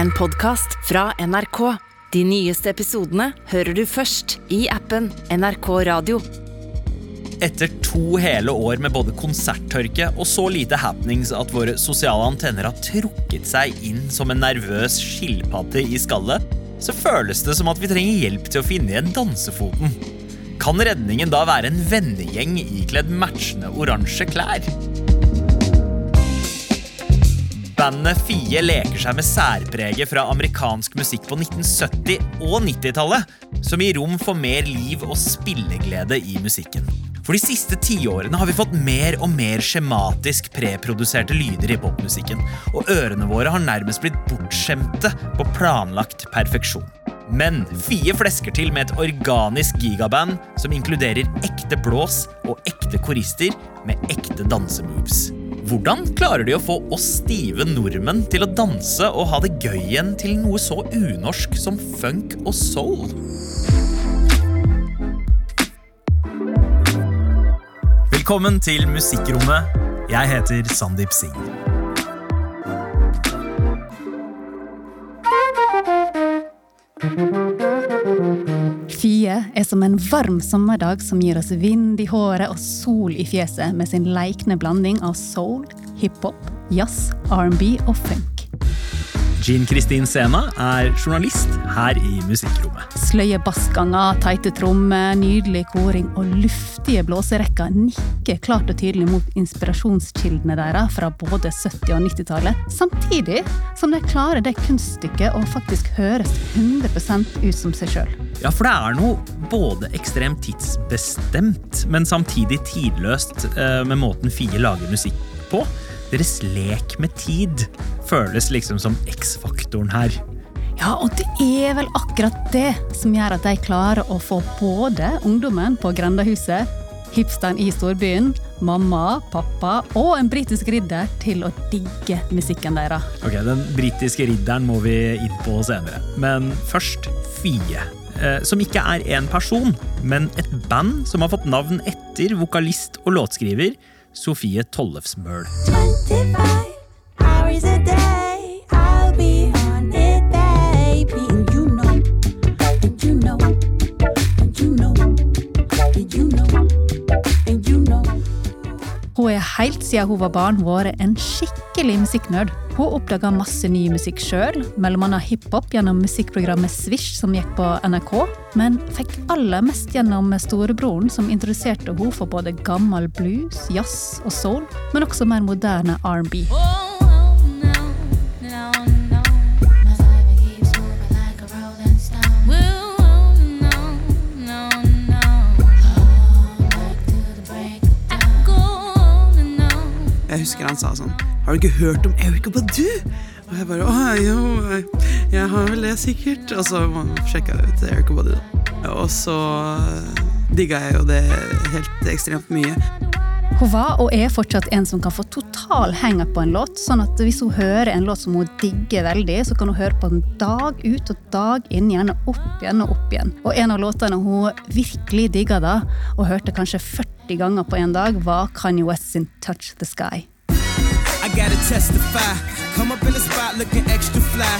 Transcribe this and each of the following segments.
en podkast fra NRK. De nyeste episodene hører du først i appen NRK Radio. Etter to hele år med både konserttørke og så lite happenings at våre sosiale antenner har trukket seg inn som en nervøs skilpadde i skallet, så føles det som at vi trenger hjelp til å finne igjen dansefoten. Kan redningen da være en vennegjeng ikledd matchende oransje klær? Bandet Fie leker seg med særpreget fra amerikansk musikk på 1970- og 90-tallet, som gir rom for mer liv og spilleglede i musikken. For de siste tiårene har vi fått mer og mer skjematisk preproduserte lyder i popmusikken, og ørene våre har nærmest blitt bortskjemte på planlagt perfeksjon. Men Fie flesker til med et organisk gigaband som inkluderer ekte blås og ekte korister med ekte dansemoves. Hvordan klarer de å få oss stive nordmenn til å danse og ha det gøy igjen til noe så unorsk som funk og soul? Velkommen til Musikkrommet. Jeg heter Sandeep Singh. Er som en varm sommerdag som gir oss vind i håret og sol i fjeset med sin leikende blanding av soul, hiphop, jazz, R&B og funk. Jean Kristin Sena er journalist her i Musikkrommet. Sløye bassganger, teite trommer, nydelig koring og luftige blåserekker nikker klart og tydelig mot inspirasjonskildene deres fra både 70- og 90-tallet, samtidig som de klarer det kunststykket å faktisk høres 100 ut som seg sjøl. Ja, for det er noe både ekstremt tidsbestemt, men samtidig tidløst eh, med måten Fie lager musikk på. Deres lek med tid føles liksom som X-faktoren her. Ja, og det er vel akkurat det som gjør at de klarer å få både ungdommen på grendahuset, hipsteren i storbyen, mamma, pappa og en britisk ridder til å digge musikken deres. Ok, Den britiske ridderen må vi inn på senere. Men først Fie. eh, Som ikke er én person, men et band som har fått navn etter vokalist og låtskriver Sofie Tollefsmøl. 25 hours a day. I'll be on it, baby. And you know, and you know, and you know, and you know, and you know. Hun er helt siden hun var barn vært en skikkelig musikknerd. Hun oppdaga masse ny musikk sjøl, bl.a. hiphop gjennom musikkprogrammet Swish som gikk på NRK, men fikk aller mest gjennom storebroren som introduserte henne for både gammel blues, jazz og soul, men også mer moderne R&B. Oh, husker han sa sånn Har du ikke hørt om Erika Badu? Og jeg bare Å jo, jeg, har vel det sikkert. Og så sjekka jeg ut Erika Badu. Og så eh, digga jeg jo det helt ekstremt mye. Hun var og er fortsatt en som kan få total hang-up på en låt. sånn at hvis hun hører en låt som hun digger veldig, så kan hun høre på den dag ut og dag inn, gjerne opp igjen og opp igjen. Og en av låtene hun virkelig digga da, og hørte kanskje 40 ganger på en dag, var Kanye West sin Touch the Sky. Gotta testify. Come up in the spot looking extra fly.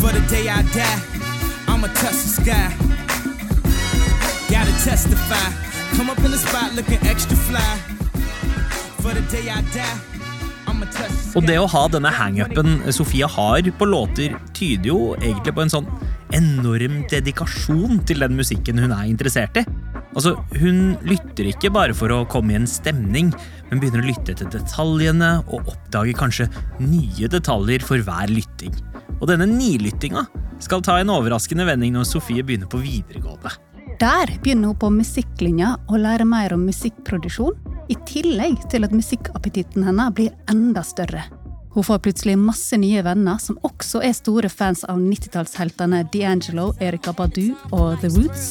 For the day I die, I'ma touch the sky. Gotta testify. Come up in the spot looking extra fly. For the day I die. Og det å ha denne hangupen Sofie har på låter, tyder jo egentlig på en sånn enorm dedikasjon til den musikken hun er interessert i. Altså, Hun lytter ikke bare for å komme i en stemning, men begynner å lytte til detaljene og oppdager kanskje nye detaljer for hver lytting. Og denne nilyttinga skal ta en overraskende vending når Sofie begynner på videregående. Der begynner hun på musikklinja og lærer mer om musikkproduksjon, i tillegg til at musikkappetitten hennes blir enda større. Hun får plutselig masse nye venner som også er store fans av 90-tallsheltene D'Angelo, Erika Badu og The Roots.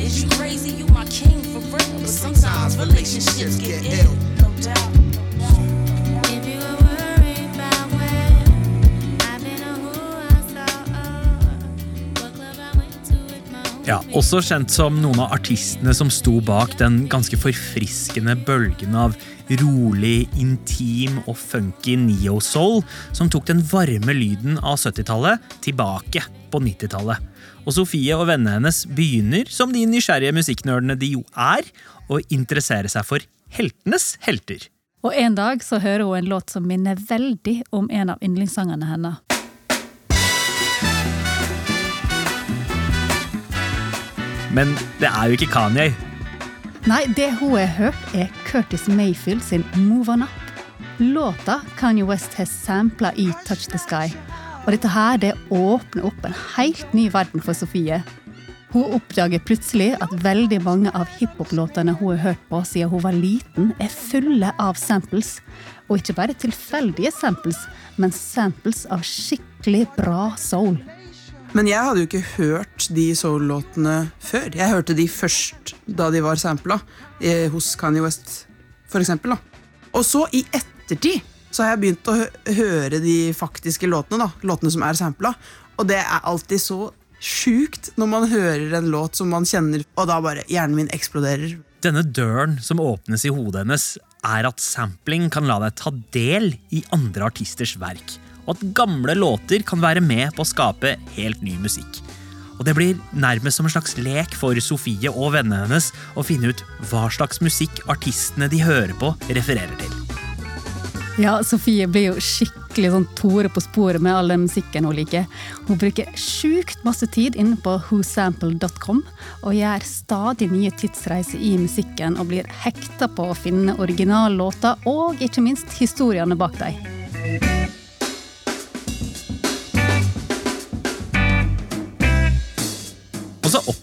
Is you crazy? You my king for real. But sometimes relationships get ill. No doubt. Ja, Også kjent som noen av artistene som sto bak den ganske forfriskende bølgen av rolig, intim og funky neo-soul som tok den varme lyden av 70-tallet tilbake på 90-tallet. Og Sofie og vennene hennes begynner, som de nysgjerrige musikknerdene de jo er, å interessere seg for heltenes helter. Og en dag så hører hun en låt som minner veldig om en av yndlingssangene hennes. Men det er jo ikke Kanye. Nei, det hun har hørt, er Curtis Mayfield sin Move On Up. Låta Kanye West har sampla i Touch the Sky. Og dette her, det åpner opp en helt ny verden for Sofie. Hun oppdager plutselig at veldig mange av hiphop-låtene hun har hørt på siden hun var liten, er fulle av samples. Og ikke bare tilfeldige samples, men samples av skikkelig bra soul. Men jeg hadde jo ikke hørt de soul-låtene før. Jeg hørte de først da de var sampla eh, hos Kanye West, for eksempel. Da. Og så, i ettertid, så har jeg begynt å høre de faktiske låtene. da, Låtene som er sampla. Og det er alltid så sjukt når man hører en låt som man kjenner, og da bare hjernen min eksploderer. Denne døren som åpnes i hodet hennes, er at sampling kan la deg ta del i andre artisters verk, og at gamle låter kan være med på å skape helt ny musikk. Og Det blir nærmest som en slags lek for Sofie og vennene hennes å finne ut hva slags musikk artistene de hører på, refererer til. Ja, Sofie blir jo skikkelig sånn Tore på sporet med all den musikken hun liker. Hun bruker sjukt masse tid inne på whosample.com og gjør stadig nye tidsreiser i musikken og blir hekta på å finne originallåter og ikke minst historiene bak dem.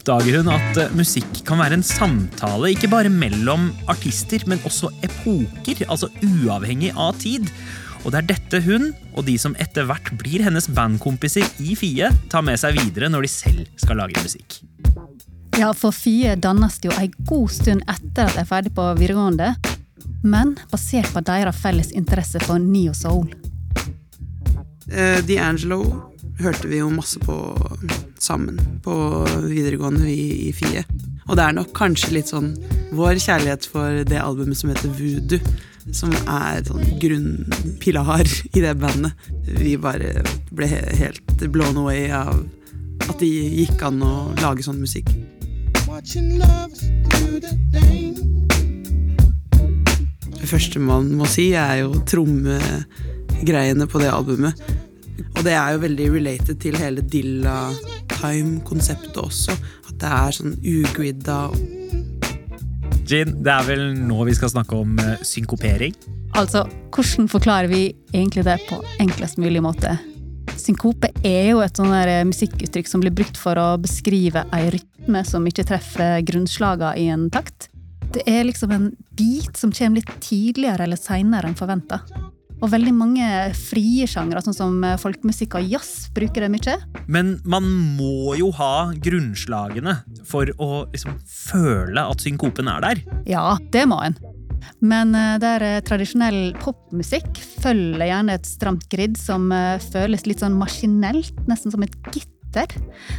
Oppdager hun at eh, musikk kan være en samtale ikke bare mellom artister, men også epoker, altså uavhengig av tid. Og det er dette hun, og de som etter hvert blir hennes bandkompiser i Fie, tar med seg videre når de selv skal lage musikk. Ja, for Fie dannes jo ei god stund etter at de er ferdig på videregående, men basert på deres felles interesse for neo soul. Uh, D'Angelo hørte vi jo masse på sammen på videregående, i, i FIE. Og det er nok kanskje litt sånn vår kjærlighet for det albumet som heter Voodoo, som er sånn grunnpilar i det bandet. Vi bare ble helt blown away av at det gikk an å lage sånn musikk. Det første man må si, er jo trommegreiene på det albumet. Og det er jo veldig related til hele Dilla Time-konseptet også. At det er sånn ugridda Jean, det er vel nå vi skal snakke om eh, synkopering? Altså, hvordan forklarer vi egentlig det på enklest mulig måte? Synkope er jo et sånn musikkuttrykk som blir brukt for å beskrive ei rytme som ikke treffer grunnslagene i en takt. Det er liksom en bit som kommer litt tidligere eller seinere enn forventa. Og veldig mange frie sjangre, sånn som folkemusikk og jazz, bruker det mye. Men man må jo ha grunnslagene for å liksom føle at synkopen er der. Ja, det må en. Men eh, der eh, tradisjonell popmusikk følger gjerne et stramt grid som eh, føles litt sånn maskinelt, nesten som et gitter,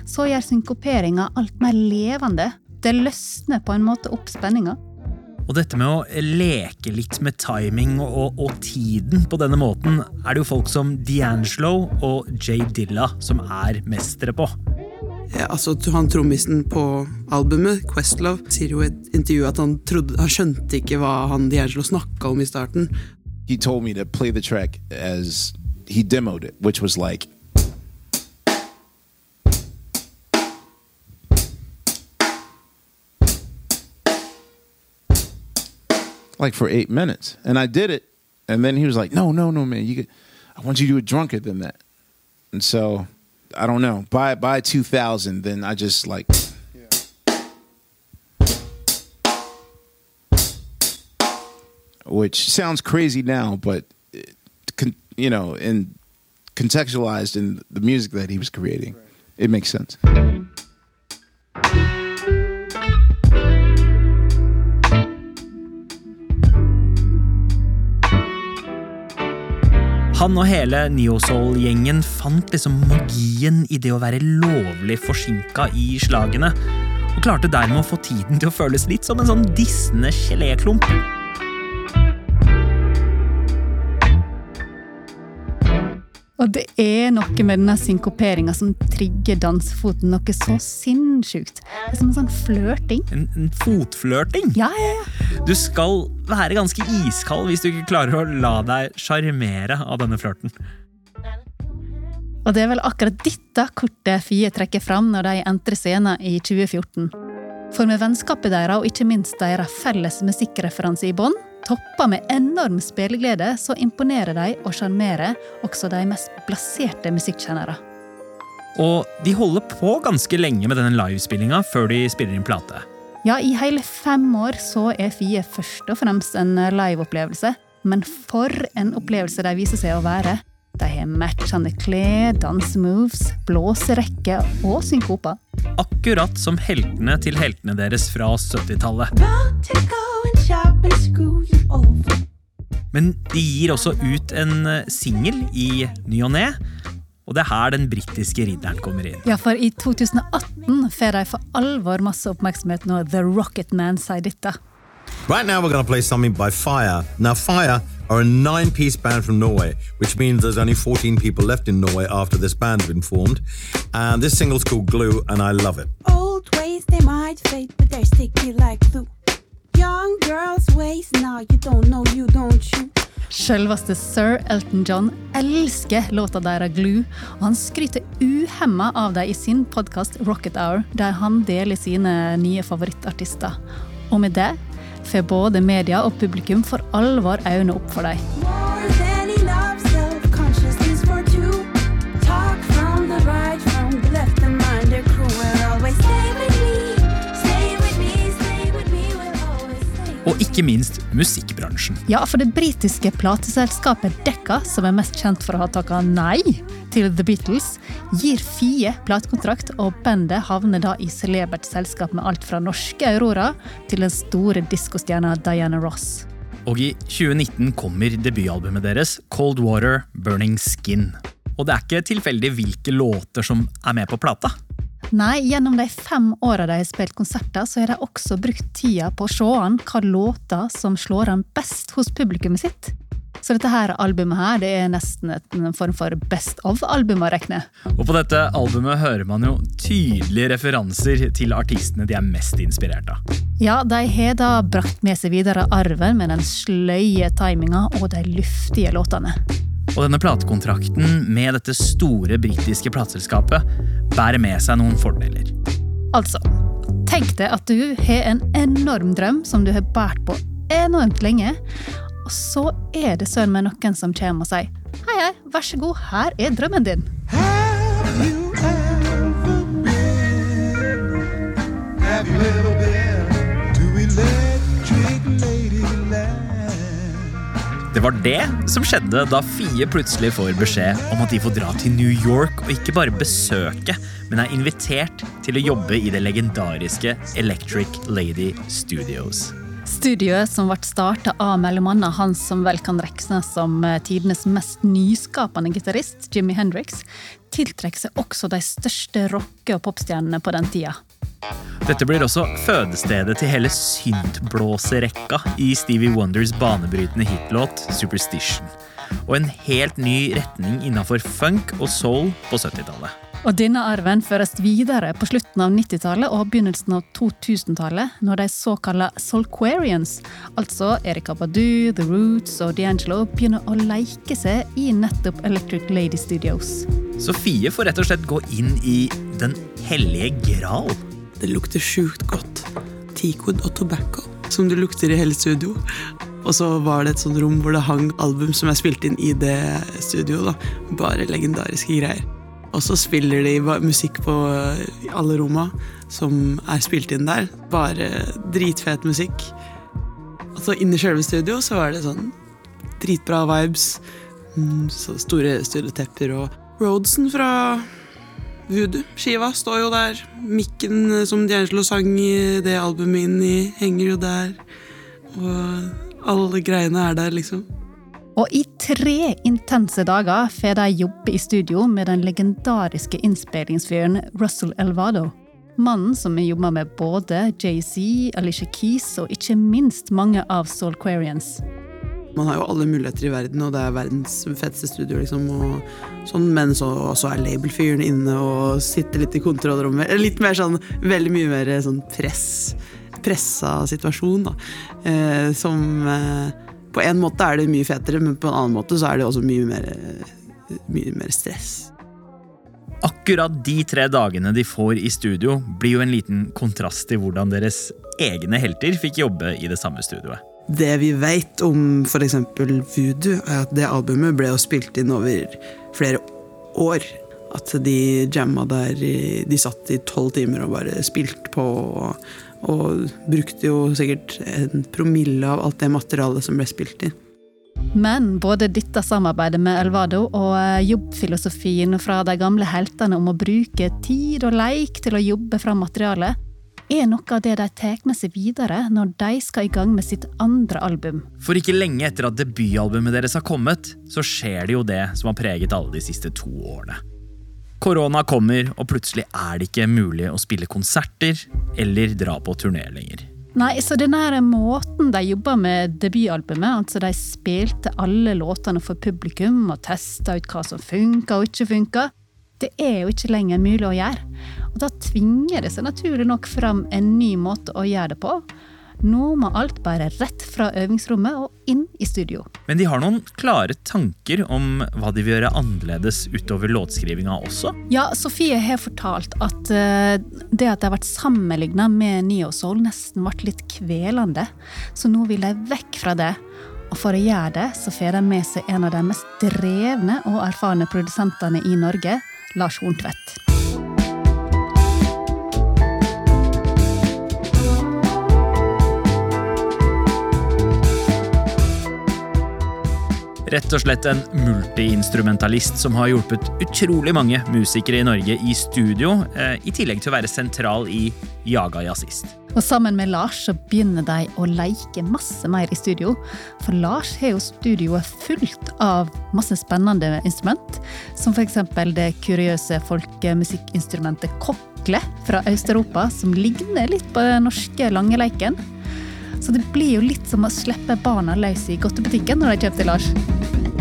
så gjør synkoperinga alt mer levende. Det løsner på en måte opp spenninga. Og dette med å leke litt med timing og, og tiden på denne måten, er det jo folk som D'Angelo og Jay Dilla som er mestere på. ja, altså, Han trommisen på albumet, Questlove, sier jo i et intervju at han, trodde, han skjønte ikke hva han D'Angelo snakka om i starten. he told me to play the track as he demoed it, which was like. Like for eight minutes, and I did it, and then he was like, "No, no, no, man, you, get, I want you to do it drunker than that." And so, I don't know. By by two thousand, then I just like which sounds crazy now, but it, you know, in contextualized in the music that he was creating, it makes sense. Han og hele Neo Soul-gjengen fant liksom magien i det å være lovlig forsinka i slagene. og klarte dermed å få tiden til å føles litt som en sånn dissende geléklump. Og det er noe med denne synkoperinga som trigger dansefoten noe så sinnssykt. Det er som en sånn flørting. En, en fotflørting. Ja, ja, ja. Du skal være ganske iskald hvis du ikke klarer å la deg sjarmere av denne flørten. Og det er vel akkurat dette kortet Fie trekker fram når de entrer scenen i 2014. For med vennskapet deres og ikke minst deres felles musikkreferanse i bånn, toppa med enorm spilleglede, så imponerer de og sjarmerer også de mest blaserte musikkjennere. Og de holder på ganske lenge med denne livespillinga før de spiller inn plate. Ja, i hele fem år så er Fie først og fremst en liveopplevelse. Men for en opplevelse de viser seg å være. De har matchende klær, dansemoves, blåserekke og synkoper. Akkurat som heltene til heltene deres fra 70-tallet. Men de gir også ut en eh, singel i ny og ne. Og det er her den britiske ridderen kommer inn. Ja, for i 2018 får de for alvor masse oppmerksomhet når The Rocket Man sier dette. Right now, we're going to play something by Fire. Now, Fire are a nine piece band from Norway, which means there's only 14 people left in Norway after this band's been formed. And this single's called Glue, and I love it. Old ways they might fade, but they're sticky like glue. Young girls' ways, now you don't know, you don't you. Selveste sir Elton John elsker låta deres Glue, og han skryter uhemma av dem i sin podkast Rocket Hour, der han deler sine nye favorittartister. Og med det får både media og publikum for alvor øynene opp for dem. Og ikke minst musikkbransjen. Ja, for det britiske plateselskapet Decca, som er mest kjent for å ha takka nei til The Beatles, gir Fie platekontrakt, og bandet havner da i celebert selskap med alt fra norske Aurora til den store diskostjerna Diana Ross. Og i 2019 kommer debutalbumet deres, Cold Water Burning Skin. Og det er ikke tilfeldig hvilke låter som er med på plata. Nei, gjennom de fem åra de har spilt konserter, så har de også brukt tida på å se an hva låter som slår an best hos publikummet sitt. Så dette her albumet her, det er nesten en form for best of-album å regne. Og på dette albumet hører man jo tydelige referanser til artistene de er mest inspirert av. Ja, de har da brakt med seg videre arven med den sløye timinga og de luftige låtene. Og denne platekontrakten med dette store britiske plateselskapet bærer med seg noen fordeler. Altså, tenk deg at du har en enorm drøm som du har båret på enormt lenge, og så er det søren meg noen som kommer og sier Hei, hei, vær så god, her er drømmen din. Have var det som skjedde da Fie plutselig får beskjed om at de får dra til New York og ikke bare besøke, men er invitert til å jobbe i det legendariske Electric Lady Studios. Studioet som ble starta av annet han som vel kan regnes som eh, tidenes mest nyskapende gitarist, Jimmy Hendrix, tiltrekker seg også de største rocke- og popstjernene på den tida. Dette blir også fødestedet til hele syntblåserekka i Stevie Wonders banebrytende hitlåt Superstition. Og en helt ny retning innafor funk og soul på 70-tallet. Og denne arven føres videre på slutten av 90-tallet og begynnelsen av 2000-tallet, når de såkalte Soulquarians, altså Erika Badu, The Roots og D'Angelo, begynner å leke seg i nettopp Electric Lady Studios. Sofie får rett og slett gå inn i Den hellige gral. Det lukter sjukt godt. Teakwood og tobacco, som det lukter i hele studio. Og så var det et sånt rom hvor det hang album som er spilt inn i det studioet. da. Bare legendariske greier. Og så spiller de musikk på eh, alle romma som er spilt inn der. Bare dritfet musikk. Og så inne i selve studio så var det sånn dritbra vibes. Mm, Så store, studiotepper og Roadsen fra Voodoo-skiva står jo der. Mikken eh, som D'Angelo sang i det albumet inn i, henger jo der. Og alle greiene er der, liksom. Og i tre intense dager får de jobbe i studio med den legendariske innspillingsfyren Russell Elvado. Mannen som jobber med både Jay-Z, Alicia Keys og ikke minst mange av Soulquarians. Man har jo alle muligheter i verden, og det er verdens feteste studio, liksom. Sånn, men så, er labelfyren inne og sitter litt i kontrollrommet. Litt mer sånn, veldig mye mer sånn press, pressa situasjon, da. Eh, som eh, På en måte er det mye fetere, men på en annen måte så er det også mye mer, mye mer stress. Akkurat de tre dagene de får i studio, blir jo en liten kontrast til hvordan deres egne helter fikk jobbe i det samme studioet. Det vi vet om f.eks. Voodoo, er at det albumet ble jo spilt inn over flere år. At de jamma der De satt i tolv timer og bare spilte på. Og, og brukte jo sikkert en promille av alt det materialet som ble spilt inn. Men både dette samarbeidet med Elvado og eh, jobbfilosofien fra de gamle heltene om å bruke tid og leik til å jobbe fram materialet, er noe av det de tar med seg videre når de skal i gang med sitt andre album. For ikke lenge etter at debutalbumet deres har kommet, så skjer det jo det som har preget alle de siste to årene. Korona kommer, og plutselig er det ikke mulig å spille konserter eller dra på turné lenger. Nei, så denne måten de jobba med debutalbumet, altså de spilte alle låtene for publikum og testa ut hva som funka og ikke funka, det er jo ikke lenger mulig å gjøre. Og da tvinger det seg naturlig nok fram en ny måte å gjøre det på. Nå må alt bare rett fra øvingsrommet og inn i studio. Men de har noen klare tanker om hva de vil gjøre annerledes utover låtskrivinga også. Ja, Sofie har fortalt at eh, det at de har vært sammenligna med Neo Soul, nesten ble litt kvelende. Så nå vil de vekk fra det. Og for å gjøre det, så får de med seg en av de mest drevne og erfarne produsentene i Norge, Lars Horntvedt. Rett og slett en multiinstrumentalist som har hjulpet utrolig mange musikere i Norge i studio, eh, i tillegg til å være sentral i Jaga jazzist. Og sammen med Lars så begynner de å leke masse mer i studio. For Lars har jo studioet fullt av masse spennende instrument. Som f.eks. det kuriøse folkemusikkinstrumentet kokle fra Øst-Europa, som ligner litt på den norske langeleiken. Så det blir jo litt som å slippe barna løs i godtebutikken når de kjøper til Lars.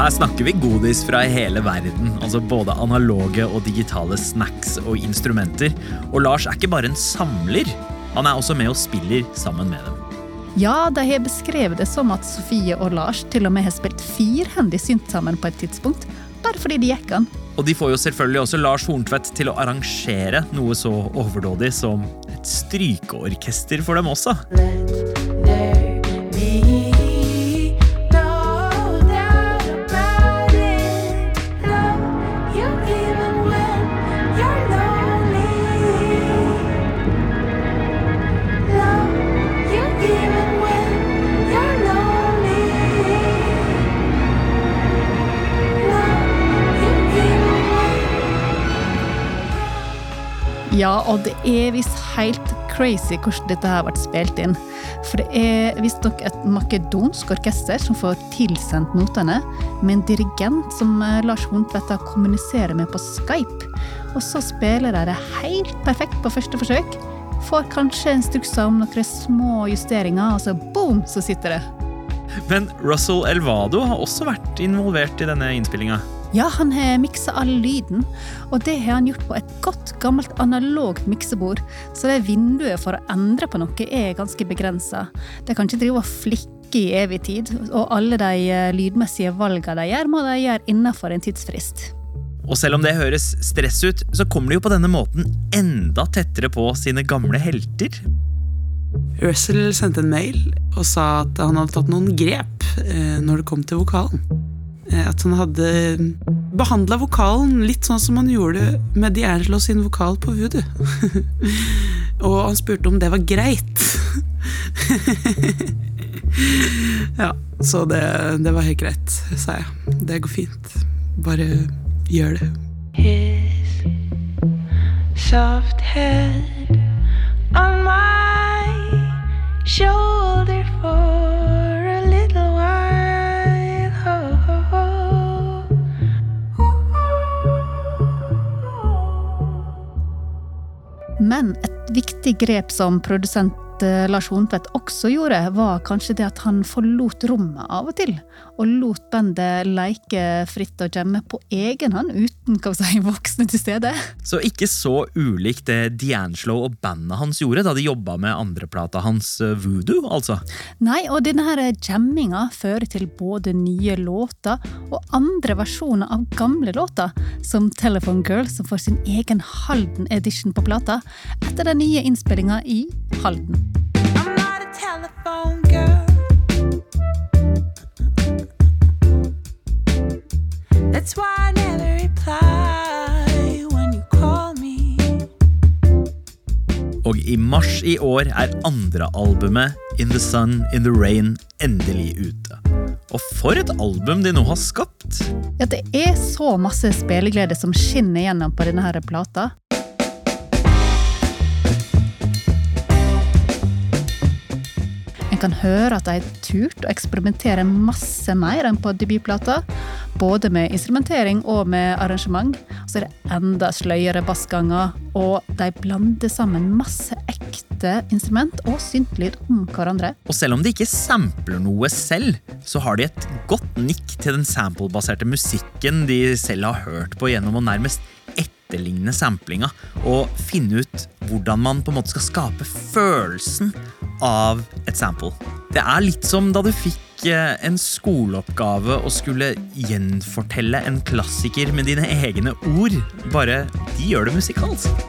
Her snakker vi godis fra hele verden. Altså både analoge og digitale snacks og instrumenter. Og Lars er ikke bare en samler, han er også med og spiller sammen med dem. Ja, de har beskrevet det som at Sofie og Lars til og med har spilt firhendig synt sammen på et tidspunkt, bare fordi de gikk an. Og de får jo selvfølgelig også Lars Horntvedt til å arrangere noe så overdådig som et strykeorkester for dem også. Ja, og det er visst helt crazy hvordan dette har vært spilt inn. For det er visstnok et makedonsk orkester som får tilsendt notene, med en dirigent som eh, Lars Horntvedt kommuniserer med på Skype. Og så spiller de det helt perfekt på første forsøk. Får kanskje instrukser om noen små justeringer, og så boom, så sitter det. Men Russell Elvado har også vært involvert i denne innspillinga. Ja, han har miksa all lyden, og det har han gjort på et godt, gammelt analogt miksebord, så det vinduet for å endre på noe er ganske begrensa. De kan ikke drive og flikke i evig tid, og alle de eh, lydmessige valgene de gjør, må de gjøre innenfor en tidsfrist. Og selv om det høres stress ut, så kommer de jo på denne måten enda tettere på sine gamle helter. Russell sendte en mail og sa at han hadde tatt noen grep eh, når det kom til vokalen. Eh, at han hadde behandla vokalen litt sånn som han gjorde med D'Angelo sin vokal på Voodoo. og han spurte om det var greit. ja, så det, det var helt greit, sa jeg. Det går fint. Bare gjør det. His soft head on my shoulder for Men et viktig grep som produsent eh, Lars Horntvedt også gjorde, var kanskje det at han forlot rommet av og til. Og lot bandet leke fritt og jamme på egen hånd, uten si, voksne til stede. Så ikke så ulikt det D'Angelo og bandet hans gjorde da de jobba med andreplata hans eh, Voodoo, altså. Nei, og denne jamminga fører til både nye låter og andre versjoner av gamle låter, som Telephone Girl, som får sin egen Halden edition på plata, etter den nye innspillinga i Halden. Og i mars i år er andre albumet In the Sun, In the Rain endelig ute. Og for et album de nå har skapt! Ja, det er så masse spilleglede som skinner gjennom på denne her plata. En kan høre at de har turt å eksperimentere masse mer enn på debutplata. Både med instrumentering og med arrangement. Så er det enda sløyere bassganger, og de blander sammen masse ekte instrument og syntlyd om hverandre. Og selv om de ikke sampler noe selv, så har de et godt nikk til den samplebaserte musikken de selv har hørt på gjennom å nærmest etterligne samplinga, og finne ut hvordan man på en måte skal skape følelsen av et sample. Det er litt som da du fikk eh, en skoleoppgave og skulle gjenfortelle en klassiker med dine egne ord, bare de gjør det musikalsk.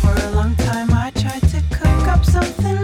For a long time I tried to cook up something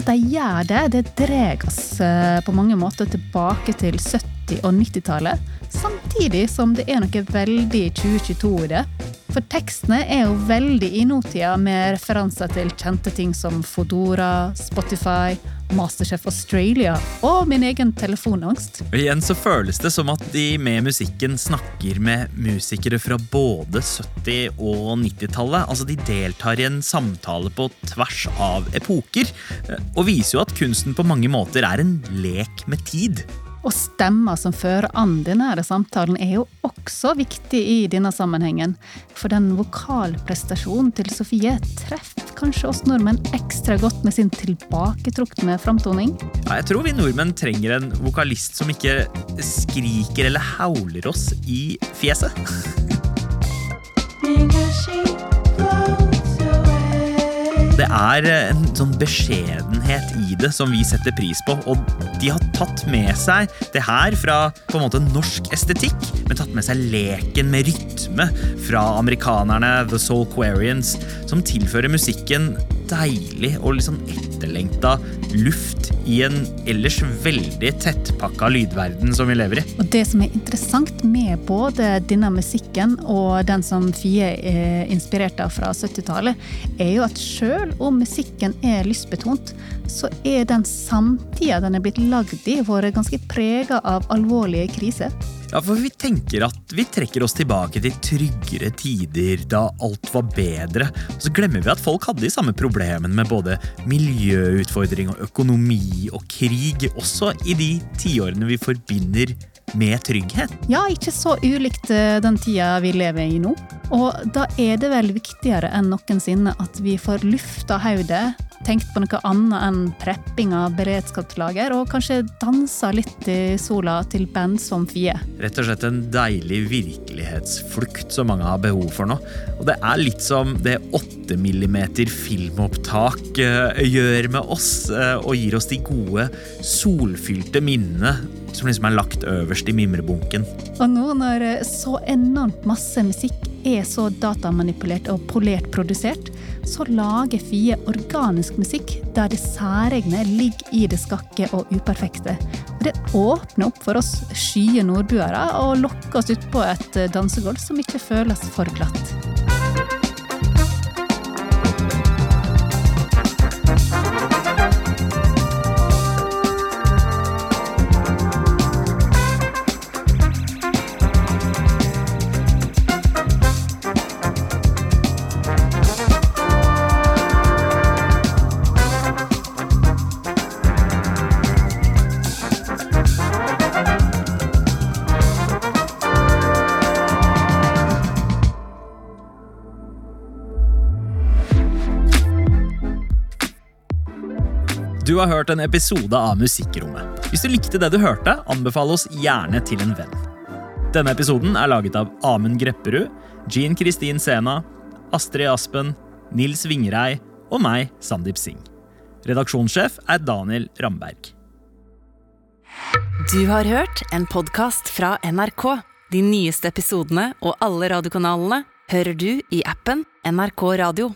at de gjør det, det drar oss eh, på mange måter tilbake til 70- og 90-tallet. Samtidig som det er noe veldig 2022 i det. For tekstene er jo veldig i nåtida, med referanser til kjente ting som Fodora, Spotify, Masterchef Australia og min egen telefonangst. Og igjen så føles det som at de med musikken snakker med musikere fra både 70- og 90-tallet. Altså De deltar i en samtale på tvers av epoker, eh, og viser jo at kunsten på mange måter er en lek med tid. Og stemmer som fører an denne her samtalen er jo også viktig i denne sammenhengen. For den vokalprestasjonen til Sofie treffer kanskje oss nordmenn ekstra godt med sin tilbaketrukne framtoning. Ja, jeg tror vi nordmenn trenger en vokalist som ikke skriker eller hauler oss i fjeset. Det er en sånn beskjedenhet i det som vi setter pris på. Og de har tatt med seg det her fra på en måte norsk estetikk, men tatt med seg leken med rytme fra amerikanerne The Soul Quarians, som tilfører musikken deilig og litt sånn etterlengta luft i en ellers veldig tettpakka lydverden som vi lever i. Og det som er interessant med både denne musikken og den som Fie er inspirert av fra 70-tallet, er jo at sjøl om musikken er lystbetont, så er den samtida den er blitt lagd i, vært ganske prega av alvorlige kriser. Ja, for vi tenker at vi trekker oss tilbake til tryggere tider da alt var bedre. Og så glemmer vi at folk hadde de samme problemene med både miljøutfordring og økonomi og krig, også i de tiårene vi forbinder med trygghet. Ja, ikke så ulikt eh, den tida vi lever i nå. Og da er det vel viktigere enn noensinne at vi får lufta hodet, tenkt på noe annet enn prepping av beredskapslager, og kanskje dansa litt i sola til band som Fie. Rett og slett en deilig virkelighetsflukt som mange har behov for nå. Og det er litt som det 8 mm filmopptak eh, gjør med oss, eh, og gir oss de gode, solfylte minnene som liksom er lagt øverst i mimrebunken. Og nå når eh, så enormt masse musikk er så datamanipulert og polert produsert, så lager Fie organisk musikk der det særegne ligger i det skakke og uperfekte. Og Det åpner opp for oss skye nordbuere og lokker oss utpå et eh, dansegulv som ikke føles for glatt. Har hørt en episode av Musikkrommet. Hvis du likte det du hørte, anbefal oss gjerne til en venn. Denne episoden er laget av Amund Grepperud, Jean Kristin Sena, Astrid Aspen, Nils Vingrei og meg, Sandeep Singh. Redaksjonssjef er Daniel Ramberg. Du har hørt en podkast fra NRK. De nyeste episodene og alle radiokanalene hører du i appen NRK Radio.